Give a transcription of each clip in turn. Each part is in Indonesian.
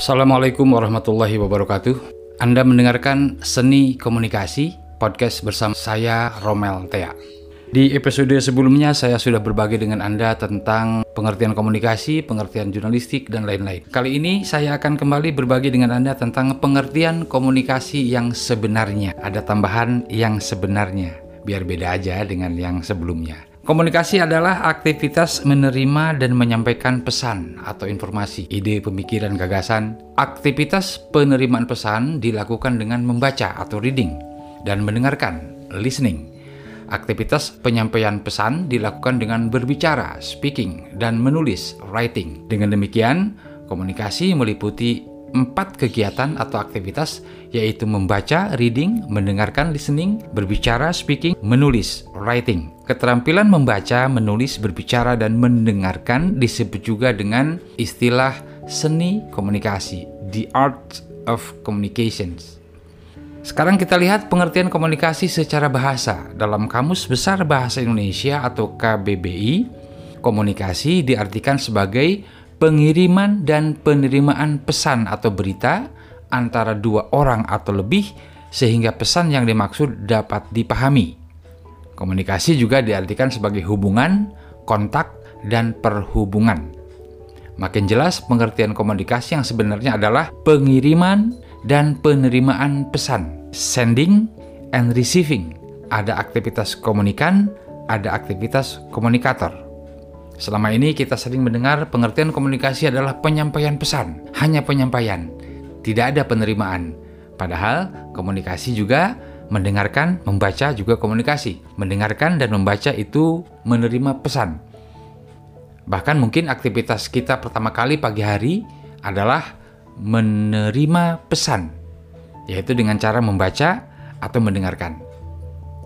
Assalamualaikum warahmatullahi wabarakatuh. Anda mendengarkan Seni Komunikasi, podcast bersama saya Romel Tea. Di episode sebelumnya saya sudah berbagi dengan Anda tentang pengertian komunikasi, pengertian jurnalistik, dan lain-lain. Kali ini saya akan kembali berbagi dengan Anda tentang pengertian komunikasi yang sebenarnya. Ada tambahan yang sebenarnya, biar beda aja dengan yang sebelumnya. Komunikasi adalah aktivitas menerima dan menyampaikan pesan atau informasi, ide, pemikiran, gagasan. Aktivitas penerimaan pesan dilakukan dengan membaca atau reading dan mendengarkan, listening. Aktivitas penyampaian pesan dilakukan dengan berbicara, speaking, dan menulis, writing. Dengan demikian, komunikasi meliputi empat kegiatan atau aktivitas yaitu membaca, reading, mendengarkan, listening, berbicara, speaking, menulis, writing. Keterampilan membaca, menulis, berbicara, dan mendengarkan disebut juga dengan istilah seni komunikasi, the art of communications. Sekarang kita lihat pengertian komunikasi secara bahasa. Dalam Kamus Besar Bahasa Indonesia atau KBBI, komunikasi diartikan sebagai pengiriman dan penerimaan pesan atau berita antara dua orang atau lebih sehingga pesan yang dimaksud dapat dipahami. Komunikasi juga diartikan sebagai hubungan, kontak, dan perhubungan. Makin jelas pengertian komunikasi yang sebenarnya adalah pengiriman dan penerimaan pesan, sending and receiving. Ada aktivitas komunikan, ada aktivitas komunikator. Selama ini kita sering mendengar pengertian komunikasi adalah penyampaian pesan, hanya penyampaian, tidak ada penerimaan. Padahal komunikasi juga mendengarkan, membaca juga komunikasi. Mendengarkan dan membaca itu menerima pesan. Bahkan mungkin aktivitas kita pertama kali pagi hari adalah menerima pesan, yaitu dengan cara membaca atau mendengarkan.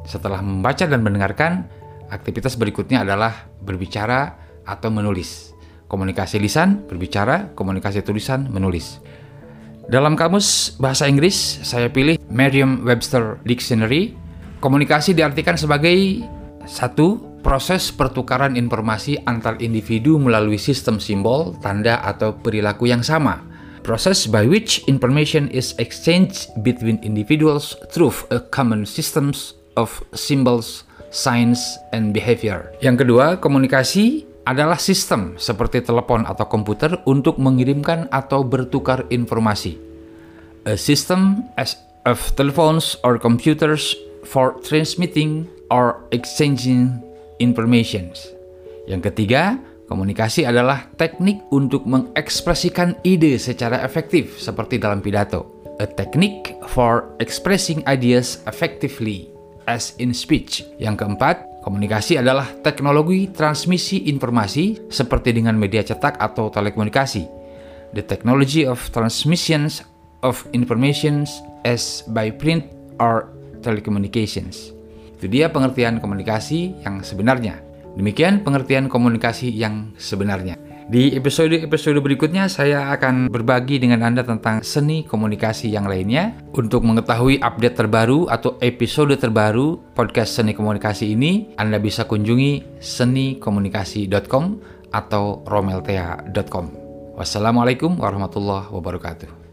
Setelah membaca dan mendengarkan, aktivitas berikutnya adalah berbicara atau menulis. Komunikasi lisan, berbicara, komunikasi tulisan, menulis. Dalam kamus bahasa Inggris, saya pilih Merriam-Webster Dictionary. Komunikasi diartikan sebagai satu proses pertukaran informasi antar individu melalui sistem simbol, tanda, atau perilaku yang sama process by which information is exchanged between individuals through a common systems of symbols, signs, and behavior. Yang kedua, komunikasi adalah sistem seperti telepon atau komputer untuk mengirimkan atau bertukar informasi. A system as of telephones or computers for transmitting or exchanging information. Yang ketiga, Komunikasi adalah teknik untuk mengekspresikan ide secara efektif seperti dalam pidato. A technique for expressing ideas effectively as in speech. Yang keempat, komunikasi adalah teknologi transmisi informasi seperti dengan media cetak atau telekomunikasi. The technology of transmissions of information as by print or telecommunications. Itu dia pengertian komunikasi yang sebenarnya. Demikian pengertian komunikasi yang sebenarnya. Di episode-episode berikutnya saya akan berbagi dengan Anda tentang seni komunikasi yang lainnya. Untuk mengetahui update terbaru atau episode terbaru podcast seni komunikasi ini, Anda bisa kunjungi senikomunikasi.com atau romeltea.com. Wassalamualaikum warahmatullahi wabarakatuh.